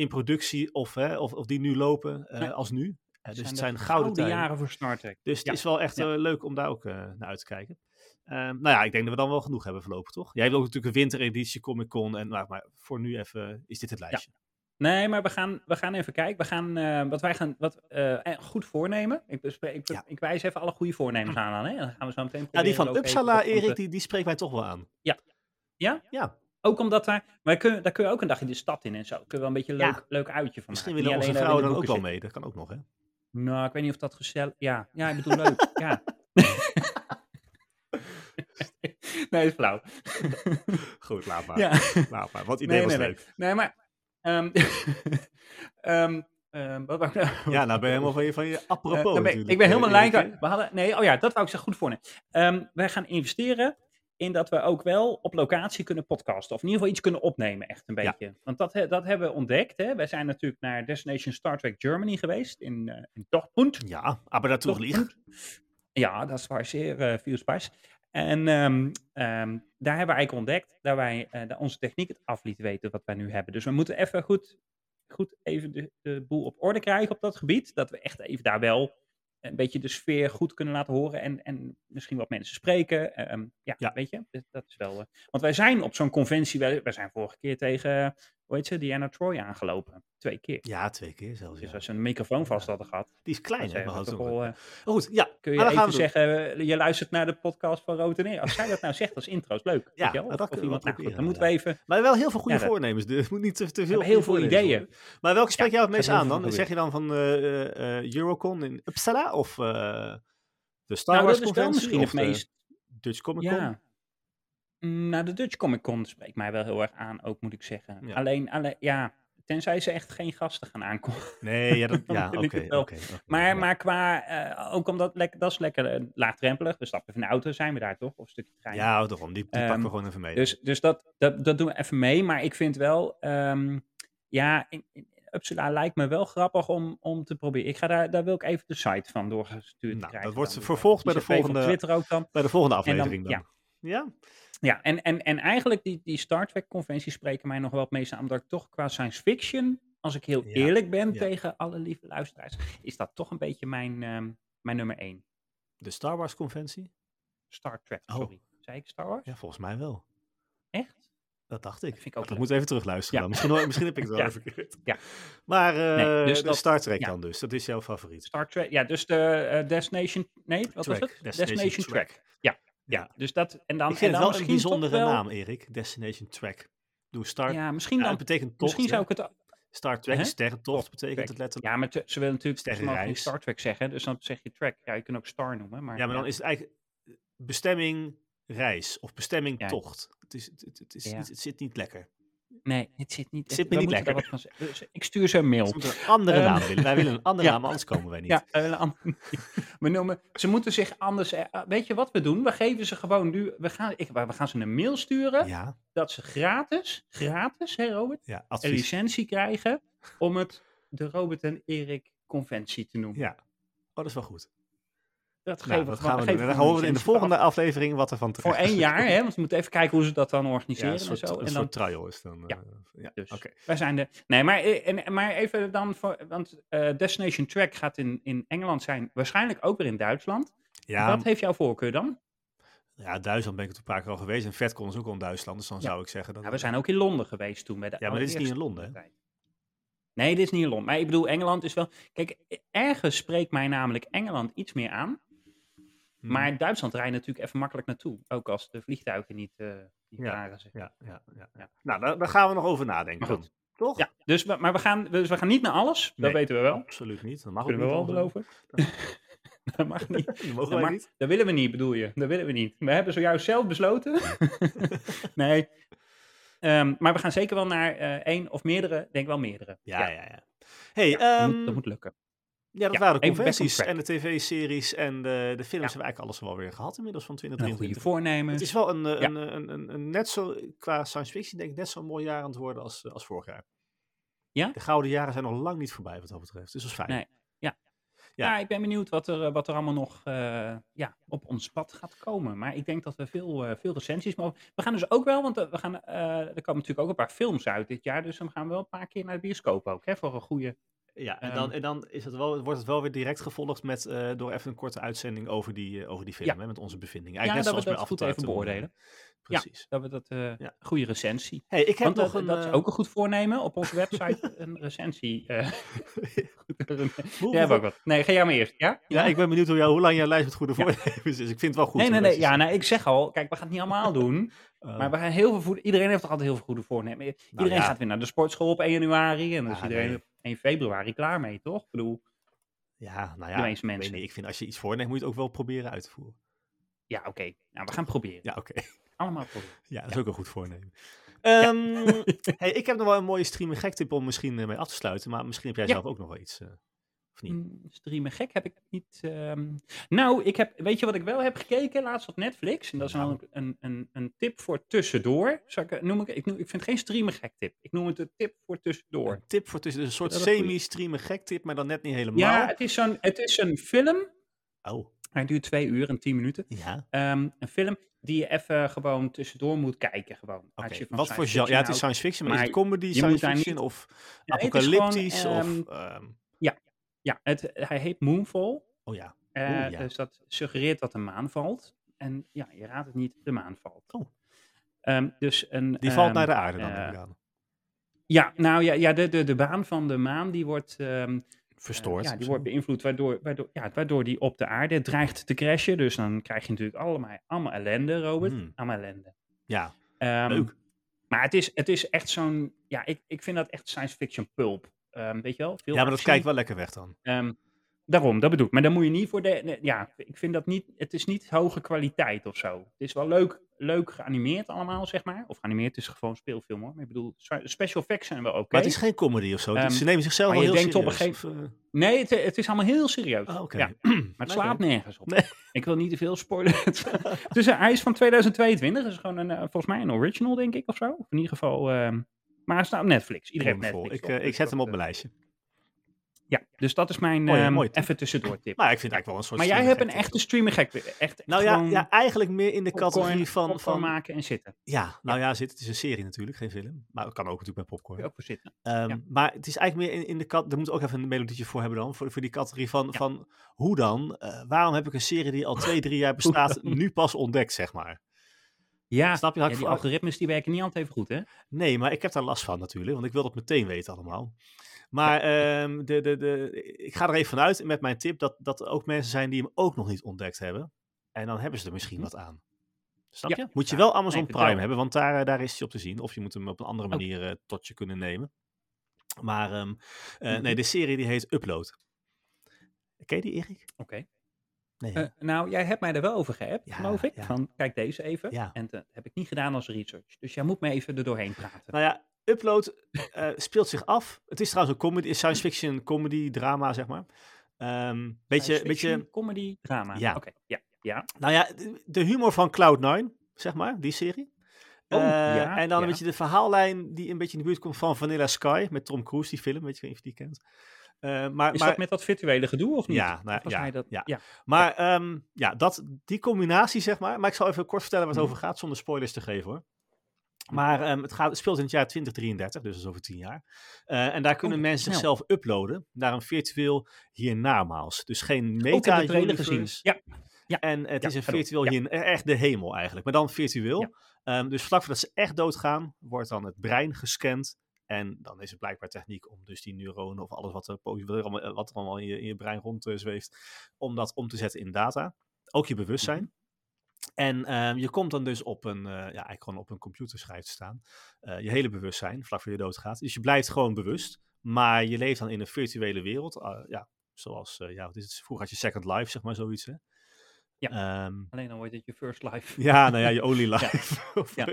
in productie. Of, hè, of, of die nu lopen eh, Nee. als nu. Eh, dus het zijn gouden tijden. jaren voor Star Trek. Dus het Ja. is wel echt Ja. eh, leuk om daar ook naar uit te kijken. Ehm, nou ja, ik denk dat we dan wel genoeg hebben voorlopig, toch? Jij hebt ook natuurlijk een wintereditie Comic Con. En, maar, maar voor nu even is dit het lijstje. Nee, maar we gaan, we gaan even kijken. We gaan, wat wij gaan, wat goed voornemen. Ik, bespreek, ik, Ja. ik wijs even alle goede voornemens aan. aan hè? Dan gaan we zo meteen Ja, die van Uppsala, Erik, die, die spreekt mij toch wel aan. Ja? Ja, Ook omdat daar, maar kun, daar kun je ook een dag in de stad in en zo. Kun je wel een beetje een Ja. leuk, leuk uitje van Misschien maken. willen onze alleen, vrouwen dan ook wel mee. Dat kan ook nog, hè? Nou, ik weet niet of dat gezellig... Ja, ja ik bedoel leuk, ja. nee, is flauw. Goed, laat maar. ja. Laat maar. Want het idee Nee, was nee, nee. leuk. Nee, maar... ehm, ehm, ehm, wat wou ik nou? Ja, nou ben je helemaal van je, van je Eh, apropos ben- ik ben helemaal eh, lijn. Erik, hè? We hadden, nee, oh ja, dat wou ik zeggen. Goed voor. Ehm wij gaan investeren in dat we ook wel op locatie kunnen podcasten. Of in ieder geval iets kunnen opnemen, echt een Ja. beetje. Want dat, dat hebben we ontdekt. Hè. Wij zijn natuurlijk naar Destination Star Trek Germany geweest in, eh in Dortmund. Ja, aber dat toch liegt. Ja, dat was zeer uh, veel space. En ehm, ehm, daar hebben we eigenlijk ontdekt dat wij eh, dat onze techniek het af liet weten wat wij nu hebben. Dus we moeten even goed, goed even de, de boel op orde krijgen op dat gebied. Dat we echt even daar wel een beetje de sfeer goed kunnen laten horen en, en misschien wat mensen spreken. Ehm, ja, Ja. weet je, dat, is wel... eh, want wij zijn op zo'n conventie, wij, wij zijn vorige keer tegen, hoe heet ze, Diana Troy aangelopen. Twee keer. Ja, twee keer zelfs. Dus Ja. als ze een microfoon vast hadden gehad, Die is klein, hè? wel. eh, Maar goed, ja. kun je gaan even zeggen, eh, je luistert naar de podcast van Rood en Neer. Als zij dat nou zegt als intro, is leuk. Ja, nou, Of, dat of iemand, nou goed, dan moeten we even... Maar wel heel veel goede Ja, voornemens. Dus moet niet te, te veel. heel veel ideeën. worden. Maar welke spreek jou het meest aan dan? Zeg je dan van eh, Eurocon in Uppsala of de Star Nou, Wars dat is misschien het meest... Dutch Comic Con? Mm, Nou, de Dutch Comic Con spreekt mij wel heel erg aan, ook moet ik zeggen. Ja. Alleen, alleen, ja, tenzij ze echt geen gasten gaan aankomen. Nee, ja, dat, ja, oké. Maar, ja. maar qua, eh, ook omdat dat is lekker eh, laagdrempelig. We stappen even in de auto, zijn we daar toch? Of een stukje trein. Ja, daarom. Die, die pakken Ehm, we gewoon even mee. Dus, dus dat, dat, dat doen we even mee. Maar ik vind wel, ehm, ja, in, in Uppsala lijkt me wel grappig om, om te proberen. Ik ga daar, daar wil ik even de site van doorgestuurd Nou, krijgen. dat wordt vervolgd bij de volgende, Twitter ook dan. bij de volgende En dan- aflevering dan. ja. Ja? Ja, en, en, en eigenlijk die, die Star Trek conventies spreken mij nog wel het meest aan. Omdat ik toch qua science fiction, als ik heel Ja, eerlijk ben ja. tegen alle lieve luisteraars, is dat toch een beetje mijn, ehm, mijn nummer één. De Star Wars conventie? Star Trek, Oh. sorry. Zei ik Star Wars? Ja, volgens mij wel. Echt? Dat dacht ik. Dat vind ik ook ik leuk. moet even terugluisteren Ja. dan. Misschien, misschien heb ik het wel Ja. verkeerd. Ja. Maar eh, Nee, dus de dat- Star Trek ja. dan dus. Dat is jouw favoriet. Star Trek, ja, dus de eh, Destination, nee, wat Track. was het? Destination Track. Track. Ja, Ja. dus dat, en dan, ik vind en het dan wel een bijzondere wel- naam, Erik. Destination Track. Doe Star, Ja, misschien dan, betekent tocht. misschien zou ik het, Star Trek, sterrentocht betekent Track. het letterlijk. ja, maar ze willen natuurlijk, ze mogen niet Sterrenreis. Star Trek zeggen, dus dan zeg je track. Ja, je kunt ook Star noemen, maar Ja, maar dan is het eigenlijk bestemming reis of bestemming tocht. Het, is, het, is Ja. het zit niet lekker. Nee, het zit niet. Het zit me niet lekker. wat van. Dus ik stuur ze een mail. Een andere Ehm, naam willen. Wij willen een andere ja. naam, anders komen wij niet. Ja, eh, een ander- we noemen, ze moeten zich anders. eh, ah, weet je wat we doen? We geven ze gewoon nu. We gaan, ik, we gaan ze een mail sturen. ja, Dat ze gratis, gratis, hè Robert? ja Een licentie krijgen. Om het de Robert en Erik conventie te noemen. Ja. Oh, dat is wel goed. Dat Nou, geven dat gewoon- gaan we doen. geven En dan horen we in de volgende aflevering wat er van Voor terecht één is. jaar, hè? Want we moeten even kijken hoe ze dat dan Ja, organiseren een soort, en zo. een En soort dan, trial is dan. Ja. eh, ja. Dus Oké. wij zijn de. Nee, maar, eh, en, maar even dan voor. Want eh, Destination Track gaat in, in Engeland zijn. Waarschijnlijk ook weer in Duitsland. Ja, Wat heeft jouw voorkeur dan? ja, Duitsland ben ik het een paar keer al geweest. En VetCon is ook al in Duitsland. Dus dan Ja. zou ik zeggen dat... Ja, we zijn ook in Londen geweest toen. Bij de Ja, maar dit is niet in Londen, hè? Nee, dit is niet in Londen. Maar ik bedoel, Engeland is wel. Kijk, ergens spreekt mij namelijk Engeland iets meer aan. Hmm. Maar Duitsland rijdt natuurlijk even makkelijk naartoe. Ook als de vliegtuigen niet, niet Ja, varen. Zeg. Ja, ja, ja, ja. Nou, daar, daar gaan we nog over nadenken Maar goed. Toch? Ja, dus, maar we gaan, dus we gaan niet naar alles. Nee. Dat weten we wel. Absoluut niet. Dat mag ook Kunnen we wel beloven. dat mag niet. Dat mogen Dat, mag- niet. dat willen we niet, bedoel je? Dat willen we niet. We hebben zojuist zelf besloten. nee. Ehm, maar we gaan zeker wel naar eh, één of meerdere. Denk wel meerdere. Ja, ja, ja. hey, dat, ehm, moet, dat moet lukken. Ja, dat ja, waren de conventies en de tv-series en de, de films Ja. hebben we eigenlijk alles wel weer gehad inmiddels van En goede 2023. voornemens. Het is wel een, eh, Ja. een, een, een, net zo, qua science fiction denk ik, net zo'n mooi jaar aan het worden als, eh, als vorig jaar. Ja? De gouden jaren zijn nog lang niet voorbij wat dat betreft. Dus dat is fijn. Nee. Ja. Ja. Ja, ik ben benieuwd wat er, eh, wat er allemaal nog eh, ja, op ons pad gaat komen. Maar ik denk dat we veel, eh, veel recensies mogen. We gaan dus ook wel, want eh, we gaan, eh, er komen natuurlijk ook een paar films uit dit jaar. Dus dan gaan we wel een paar keer naar de bioscoop ook. Hè, voor een goede. Ja, en Ehm, dan, en dan is het wel, wordt het wel weer direct gevolgd met, eh, door even een korte uitzending over die, eh, over die film, Ja. hè, met onze bevindingen. Ja, Eigenlijk dat we net dat zoals goed bij even Avatar toen, beoordelen. eh, Precies. Dat we dat, Ja. goede recensie. Hey, ik heb nog dat, een... dat is ook een goed voornemen op onze website, een recensie. Jij hebt ook wat. Nee, ga jij maar eerst. Ja? Ja, ik ben benieuwd hoe, jou, hoe lang jouw lijst met goede Ja. voornemens is. Ik vind het wel goed. Nee, nee, nee. dat Ja, nou, ik zeg al, kijk, we gaan het niet allemaal doen. Eh, Maar we gaan heel veel voeden. Iedereen heeft toch altijd heel veel goede voornemen. Iedereen Nou ja. gaat weer naar de sportschool op 1 januari. En dan is Ja, iedereen nee. Op 1 februari klaar mee, toch? Ik bedoel, ja, nou de ja, meeste ik, mensen. vind als je iets voorneemt, moet je het ook wel proberen uit te voeren. ja, oké. Nou, we gaan proberen. Ja, oké. Allemaal proberen. Ja, dat is ook een goed voornemen. Ehm, hey, ik heb nog wel een mooie streamer gek tip om misschien eh, mee af te sluiten. Maar misschien heb jij zelf ook nog wel iets. eh, of niet? Mm, Streamen gek heb ik niet. ehm. Nou, ik heb, weet je wat ik wel heb gekeken laatst op Netflix? En dat is Nou. wel een, een, een tip voor tussendoor. Zal ik, eh, noem ik, ik, noem, ik vind het geen streamen gek tip. Ik noem het een tip voor tussendoor. Een tip voor tussen, dus een soort semi-streamer gek tip, maar dan net niet helemaal. Ja, het is, zo'n, het is een film. Oh, Hij duurt twee uur en tien minuten. ja. Ehm, een film die je even gewoon tussendoor moet kijken. Gewoon, Oké. als je van Wat voor genre? Ja, het is science fiction, maar, is het comedy, science fiction niet- of Ja, gewoon, apocalyptisch? of, ehm, houdt. Ja, het, hij heet Moonfall. oh ja. Eh, ja. Dus dat suggereert dat de maan valt. En ja, je raadt het niet, de maan valt. Oh. Ehm, dus een, Die valt ehm, naar de aarde dan, eh, aan. Ja, nou ja, ja de, de, de baan van de maan die wordt, ehm, Verstoord. ja, die wordt beïnvloed waardoor, waardoor, ja, waardoor die op de aarde dreigt te crashen. Dus dan krijg je natuurlijk allemaal, allemaal ellende, Robert. Hmm. Allemaal ellende. Ja, Ehm, leuk. Maar het is, het is echt zo'n, ja, ik, ik vind dat echt science fiction pulp. Ehm, weet je wel? Veel Ja, maar dat kijkt wel lekker weg dan. Ehm, daarom, dat bedoel ik. Maar dan moet je niet voor de. nee, Ja, ik vind dat niet. Het is niet hoge kwaliteit of zo. Het is wel leuk, leuk geanimeerd allemaal, zeg maar. Of geanimeerd is gewoon speelfilm hoor. Maar ik bedoel, spe- special effects zijn wel oké. Maar het is geen comedy of zo. Ehm, ze nemen zichzelf wel heel denkt op een serieus. Of, eh, Nee, het, het is allemaal heel serieus. ah. Ja, maar het slaat nergens op. Ik wil niet te veel spoilen. dus hij is van 2022. Dat is gewoon een, eh, volgens mij een original, denk ik, of zo. Of in ieder geval. Maar hij staat op Netflix. Iedereen heeft. Netflix. Ik, eh, ik Dus zet hem op eh, mijn lijstje. Ja, dus dat is mijn ehm, even tussendoor tip. Maar ik vind eigenlijk wel een soort Maar jij hebt een echte streamer gek. Echt, Nou ja, ja, eigenlijk meer in de popcorn- categorie van... popcorn van maken en zitten. ja, nou ja, zit, het is een serie natuurlijk, geen film. Maar het kan ook natuurlijk met popcorn. ook voor zitten. Ehm. Maar het is eigenlijk meer in, in de kat. Daar moet ook even een melodietje voor hebben dan. Voor, voor die categorie van, van hoe dan? Eh, waarom heb ik een serie die al twee, drie jaar bestaat, nu pas ontdekt, zeg maar? Ja, Snap je? ja, Had ik die voor- algoritmes die werken niet altijd even goed, hè? Nee, maar ik heb daar last van natuurlijk, want ik wil dat meteen weten allemaal. Maar ehm, de, de, de, ik ga er even vanuit met mijn tip dat, dat er ook mensen zijn die hem ook nog niet ontdekt hebben. En dan hebben ze er misschien Hm. wat aan. Snap Ja, je? Moet je wel Amazon Nee. Prime hebben, want daar, eh, daar is hij op te zien. Of je moet hem op een andere manier eh, tot je kunnen nemen. Maar ehm, eh, Mhm. nee, de serie die heet Upload. Ken je die, Erik? Oké. Nee. Eh, nou, jij hebt mij er wel over geappt, Ja, geloof ik. ja. Van, kijk deze even. Ja. En dat heb ik niet gedaan als research. Dus jij moet me even er doorheen praten. Nou ja, Upload eh, speelt zich af. Het is trouwens een comedy, science fiction comedy drama, zeg maar. Ehm beetje, fiction, beetje, comedy, drama. Ja. Ja. ja. nou ja, de- humor van Cloud9, zeg maar, die serie. Oh, Eh, ja, en dan ja. een beetje de verhaallijn die een beetje in de buurt komt van Vanilla Sky, met Tom Cruise, die film, weet je of je die kent. Eh, maar, Is maar, dat met dat virtuele gedoe of niet? Ja, nou, ja, dat? ja. ja. maar ehm, ja, dat, die combinatie, zeg maar. Maar ik zal even kort vertellen waar het Mhm. over gaat, zonder spoilers te geven hoor. Maar ehm, het, gaat, het speelt in het jaar 2033, dus dat is over tien jaar. Eh, en daar kunnen Oh, mensen snel. zichzelf uploaden naar een virtueel hiernamaals. Dus geen trailer meta-universe. gezien. Ja, Ja. En het Ja, is een virtueel hier, echt de hemel eigenlijk, maar dan virtueel. Ehm, dus vlak voordat ze echt doodgaan, wordt dan het brein gescand. En dan is het blijkbaar techniek om dus die neuronen of alles wat er, po- wat er allemaal, in je, in je brein rond eh, zweeft, om dat om te zetten in data. Ook je bewustzijn. Mhm. En ehm, je komt dan dus op een, eh, ja, eigenlijk gewoon op een computerschijf te staan. Eh, je hele bewustzijn, vlak voor je doodgaat. Dus je blijft gewoon bewust, maar je leeft dan in een virtuele wereld. eh, ja, zoals, eh, ja, wat is het? Vroeger had je Second Life, zeg maar, zoiets. Hè? Ja. Ehm, alleen dan wordt het je first life. ja, nou ja, je only life. Ja.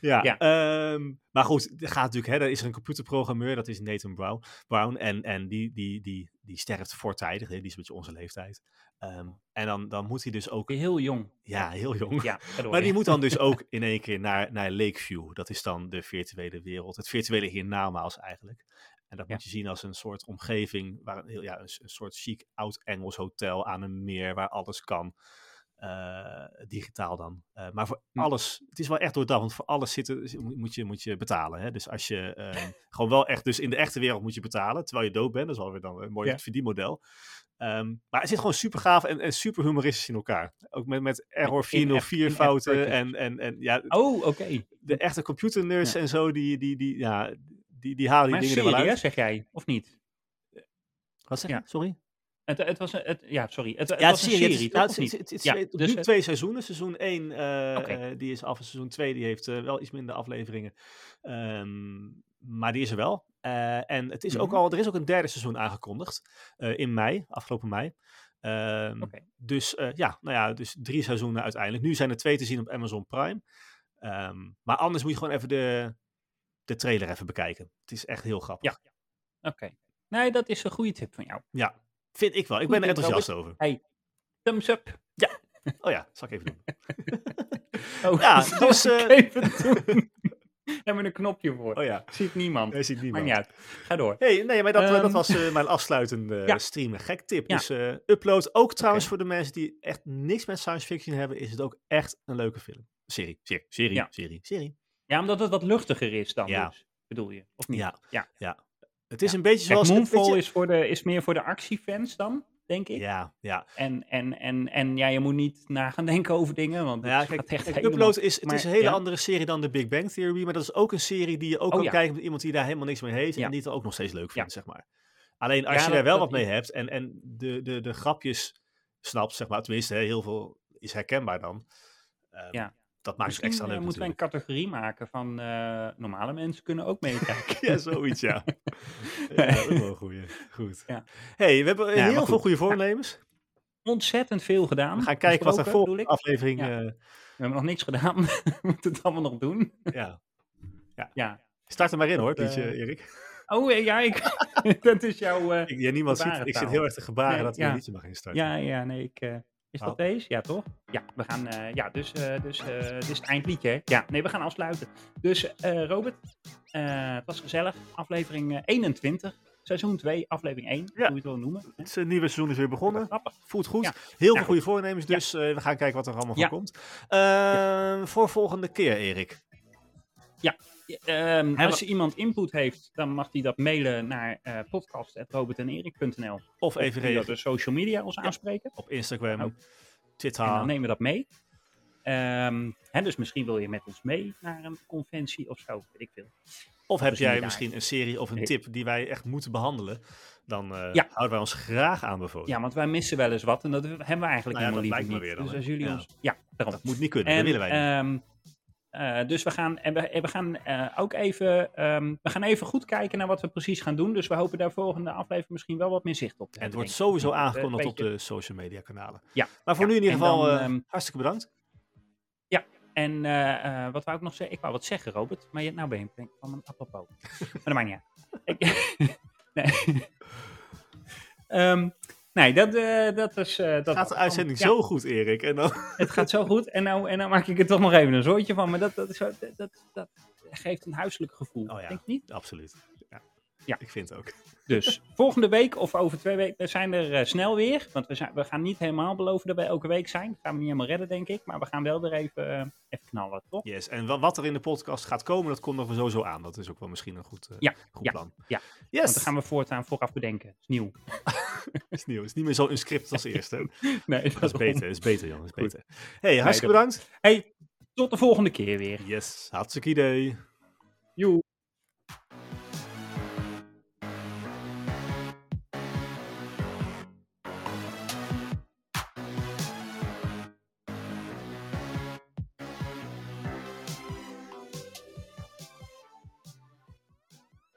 ja, Ja. ehm, maar goed, er gaat natuurlijk, hè, er is er een computerprogrammeur, dat is Nathan Brown. Brown en en die, die, die, die sterft voortijdig, hè, die is een beetje onze leeftijd. Ehm, en dan, dan moet hij dus ook, Heel jong. ja, heel jong. Ja, Maar die moet dan dus ook in één keer naar, naar Lakeview. Dat is dan de virtuele wereld. Het virtuele hiernamaals eigenlijk. En dat Ja. moet je zien als een soort omgeving, waar een, heel, ja, een, soort chic oud-Engels hotel aan een meer, waar alles kan. eh, digitaal dan. Eh, maar voor Hm. alles, het is wel echt doordacht, want voor alles zitten, zi- moet je, moet je betalen. Hè? Dus als je ehm, gewoon wel echt, dus in de echte wereld moet je betalen, terwijl je dood bent. Dat is alweer dan een mooi Ja. verdienmodel. Ehm, maar het zit gewoon super gaaf en, en super humoristisch in elkaar. Ook met, met error In-app- 404 in-app fouten en, en, en ja, Oh, oké. de echte computernerds Ja. en zo, die, die, die, ja, die, die halen die Maar dingen er wel serie, hè, uit. zeg jij, of niet? Wat zeg je? Ja. Sorry? Het, het was een, het, ja, sorry. Het, het Ja, was een serie, toch, het het Ja, twee- dus nu het- twee seizoenen. Seizoen 1 Oké. die is af en seizoen 2 die heeft eh, wel iets minder afleveringen. Ehm, maar die is er wel. Eh, en het is ook Mhm. al, er is ook een derde seizoen aangekondigd eh, in mei, afgelopen mei. Ehm. Dus eh, ja, nou ja, dus drie seizoenen uiteindelijk. Nu zijn er twee te zien op Amazon Prime. Ehm, maar anders moet je gewoon even de, de trailer even bekijken. Het is echt heel grappig. Ja. Oké. Nee, dat is een goede tip van jou. Ja, vind ik wel. Ik ben er Robert. enthousiast over. Hey, thumbs up. Oh ja, zal ik even doen. Oh, Ja, dus, ik eh, even doen. Hebben we een knopje voor. Oh ja, Ziet niemand. ziet niemand. niet uit. Ga door. Hey, nee, maar dat, eh, dat Ehm, was eh, mijn afsluitende ja. stream. Gek tip. Ja. Dus upload. Ook trouwens voor de mensen die echt niks met science fiction hebben, is het ook echt een leuke film. Serie, serie, serie, Ja. serie, serie. Ja, omdat het wat luchtiger is dan Ja. dus, bedoel je? Of niet? Ja, Ja. ja. Het is Ja. een beetje Kijk, zoals... weet Moonfall je- is, voor de, is meer voor de actiefans dan, denk ik. Ja, ja. En, en, en, en ja, je moet niet na gaan denken over dingen, want ja, het kijk, echt kijk. Upload is, het is een hele ja. andere serie dan de Big Bang Theory, maar dat is ook een serie die je ook Oh, kan ja. kijken met iemand die daar helemaal niks mee heeft en die het ook nog steeds leuk vindt, zeg maar. Alleen als je daar wel wat mee hebt en, en de, de, de grapjes snapt, zeg maar, tenminste, hè, heel veel is herkenbaar dan. Ehm, Ja. Dat maakt het extra eh, leuk moeten we een categorie maken van eh, normale mensen kunnen ook meekijken. Ja, zoiets, ja. ja dat is wel een goeie. Goed. Ja. hey, we hebben eh, Ja, heel goed. veel goede voornemens. Ontzettend veel gedaan. We gaan kijken wat besproken, volgende aflevering... Eh, We hebben nog niks gedaan. we moeten het allemaal nog doen. ja. Ja. Start er maar in hoor, Dat, liedje, eh, Erik. Oh, eh, ja, ik, dat is jouw... eh, Ik, ja, niemand ziet, ik zit heel erg te gebaren Nee, dat we ja. een liedje mag instarten. ja, ja, nee, ik... eh, is dat Oh. deze? Ja, toch? Ja, we gaan... eh, ja, dus, eh, dus eh, dit is het eindliedje, hè? Ja, nee, we gaan afsluiten. Dus, Robert, het was gezellig. Aflevering eh, 21. Seizoen 2, aflevering 1. Hoe je het wil noemen. hè? Het nieuwe seizoen is weer begonnen. Voelt goed. Ja. Heel Ja, veel goede voornemens, Ja. dus eh, we gaan kijken wat er allemaal Ja. van komt. Ehm, Voor volgende keer, Erik. Ehm, Hebben- als er iemand input heeft, dan mag hij dat mailen naar uh, podcast.robertenerik.nl. Of even via reageren de social media ons aanspreken. op Instagram, Oh. Twitter. En dan nemen we dat mee. Ehm, hè, dus misschien wil je met ons mee naar een conventie of zo, weet ik veel. Of heb jij je daar. misschien een serie of een tip die wij echt moeten behandelen? Dan eh, Ja. houden wij ons graag aanbevolen. Ja, want wij missen wel eens wat en dat hebben we eigenlijk Nou ja, helemaal niet. dus als jullie Ja. ons... Ja, daarom. Dat moet niet kunnen, En, dat willen wij niet. ehm, eh, dus we gaan, en we, en we gaan eh, ook even, ehm, we gaan even goed kijken naar wat we precies gaan doen. Dus we hopen daar volgende aflevering misschien wel wat meer zicht op te en het hebben. wordt sowieso aangekondigd op de social media kanalen. Ja. Maar voor Ja, nu in ieder en geval dan, eh, ehm, hartstikke bedankt. En eh, eh, wat wou ik nog zeggen? Ik wou wat zeggen, Robert. Maar je, nou ben je van mijn apropos. maar dat maakt niet uit. Nee. Ehm, nee, dat, eh, dat is... eh, dat Gaat de uitzending Ja, zo goed, Erik? En dan... Het gaat zo goed. En nou, en nou maak ik er toch nog even een zooitje van. Maar dat, dat, is dat, dat, dat geeft een huiselijk gevoel. Oh ja. Denk je niet? Absoluut. Ja. Ik vind het ook. Dus volgende week of over twee weken we zijn er eh, snel weer. Want we, zijn, we gaan niet helemaal beloven dat wij elke week zijn. Dat gaan we niet helemaal redden, denk ik. Maar we gaan wel weer even, eh, even knallen, toch? Yes. En wa- wat er in de podcast gaat komen, dat komt er sowieso aan. Dat is ook wel misschien een goed, eh, Ja, goed ja, plan. ja. Yes. Want dan gaan we voortaan vooraf bedenken. Dat is nieuw. is nieuw. Het is niet meer zo een script als eerste. Nee, Dat is beter, dat is beter, Jan. Dat is beter. hey, hartstikke dat- bedankt. Hey, tot de volgende keer weer. Yes, hartstikke idee. Joe.